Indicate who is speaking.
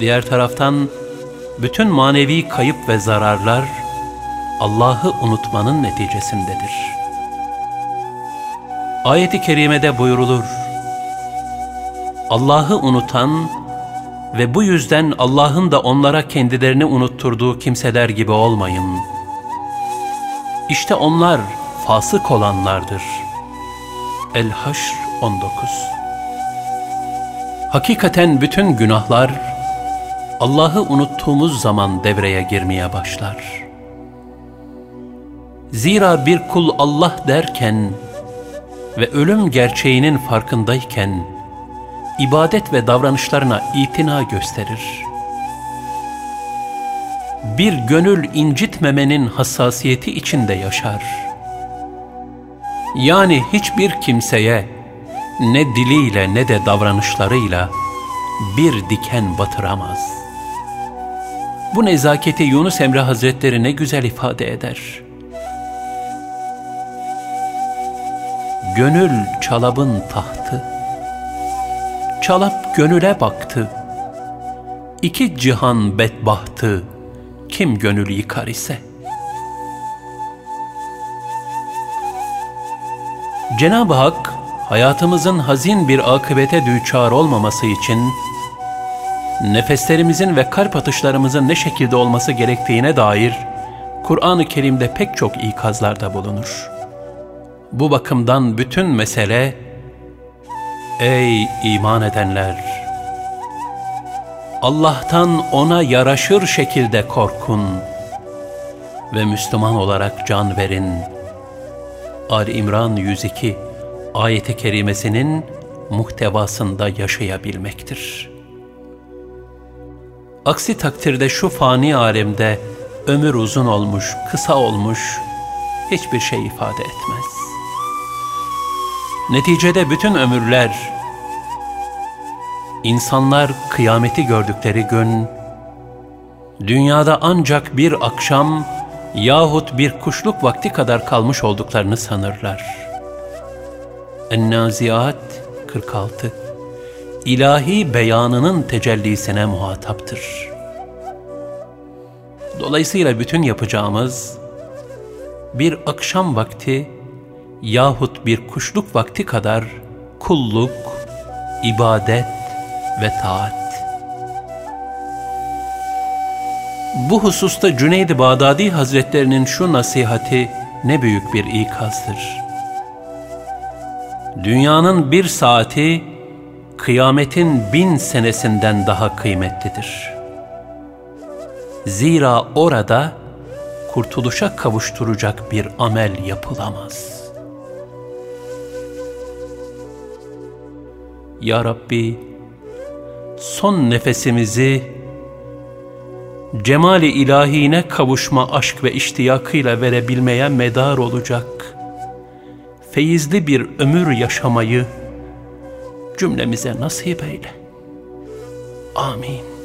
Speaker 1: Diğer taraftan bütün manevi kayıp ve zararlar Allah'ı unutmanın neticesindedir. Ayet-i kerimede buyurulur. Allah'ı unutan ve bu yüzden Allah'ın da onlara kendilerini unutturduğu kimseler gibi olmayın. İşte onlar fasık olanlardır. El-Haşr 19 Hakikaten bütün günahlar Allah'ı unuttuğumuz zaman devreye girmeye başlar. Zira bir kul Allah derken ve ölüm gerçeğinin farkındayken ibadet ve davranışlarına itina gösterir. Bir gönül incitmemenin hassasiyeti içinde yaşar. Yani hiçbir kimseye ne diliyle ne de davranışlarıyla bir diken batıramaz. Bu nezaketi Yunus Emre Hazretleri ne güzel ifade eder. Gönül çalabın tahtı, çalap gönüle baktı. İki cihan bedbahtı, kim gönül yıkar ise. Cenab-ı Hak, hayatımızın hazin bir akıbete düçar olmaması için, nefeslerimizin ve kalp atışlarımızın ne şekilde olması gerektiğine dair, Kur'an-ı Kerim'de pek çok ikazlarda bulunur. Bu bakımdan bütün mesele, Ey iman edenler! Allah'tan ona yaraşır şekilde korkun ve Müslüman olarak can verin. Ali İmran 102 ayeti kerimesinin muhtevasında yaşayabilmektir. Aksi takdirde şu fani alemde ömür uzun olmuş, kısa olmuş, hiçbir şey ifade etmez. Neticede bütün ömürler, insanlar kıyameti gördükleri gün, dünyada ancak bir akşam yahut bir kuşluk vakti kadar kalmış olduklarını sanırlar. En-Naziat 46 İlahi beyanının tecellisine muhataptır. Dolayısıyla bütün yapacağımız bir akşam vakti yahut bir kuşluk vakti kadar kulluk, ibadet ve taat. Bu hususta Cüneyd-i Bağdadi Hazretlerinin şu nasihati ne büyük bir ikazdır. Dünyanın bir saati, kıyametin bin senesinden daha kıymetlidir. Zira orada kurtuluşa kavuşturacak bir amel yapılamaz. Ya Rabbi, son nefesimizi cemali ilahine kavuşma aşk ve iştiyakıyla verebilmeye medar olacak feyizli bir ömür yaşamayı cümlemize nasip eyle. Amin.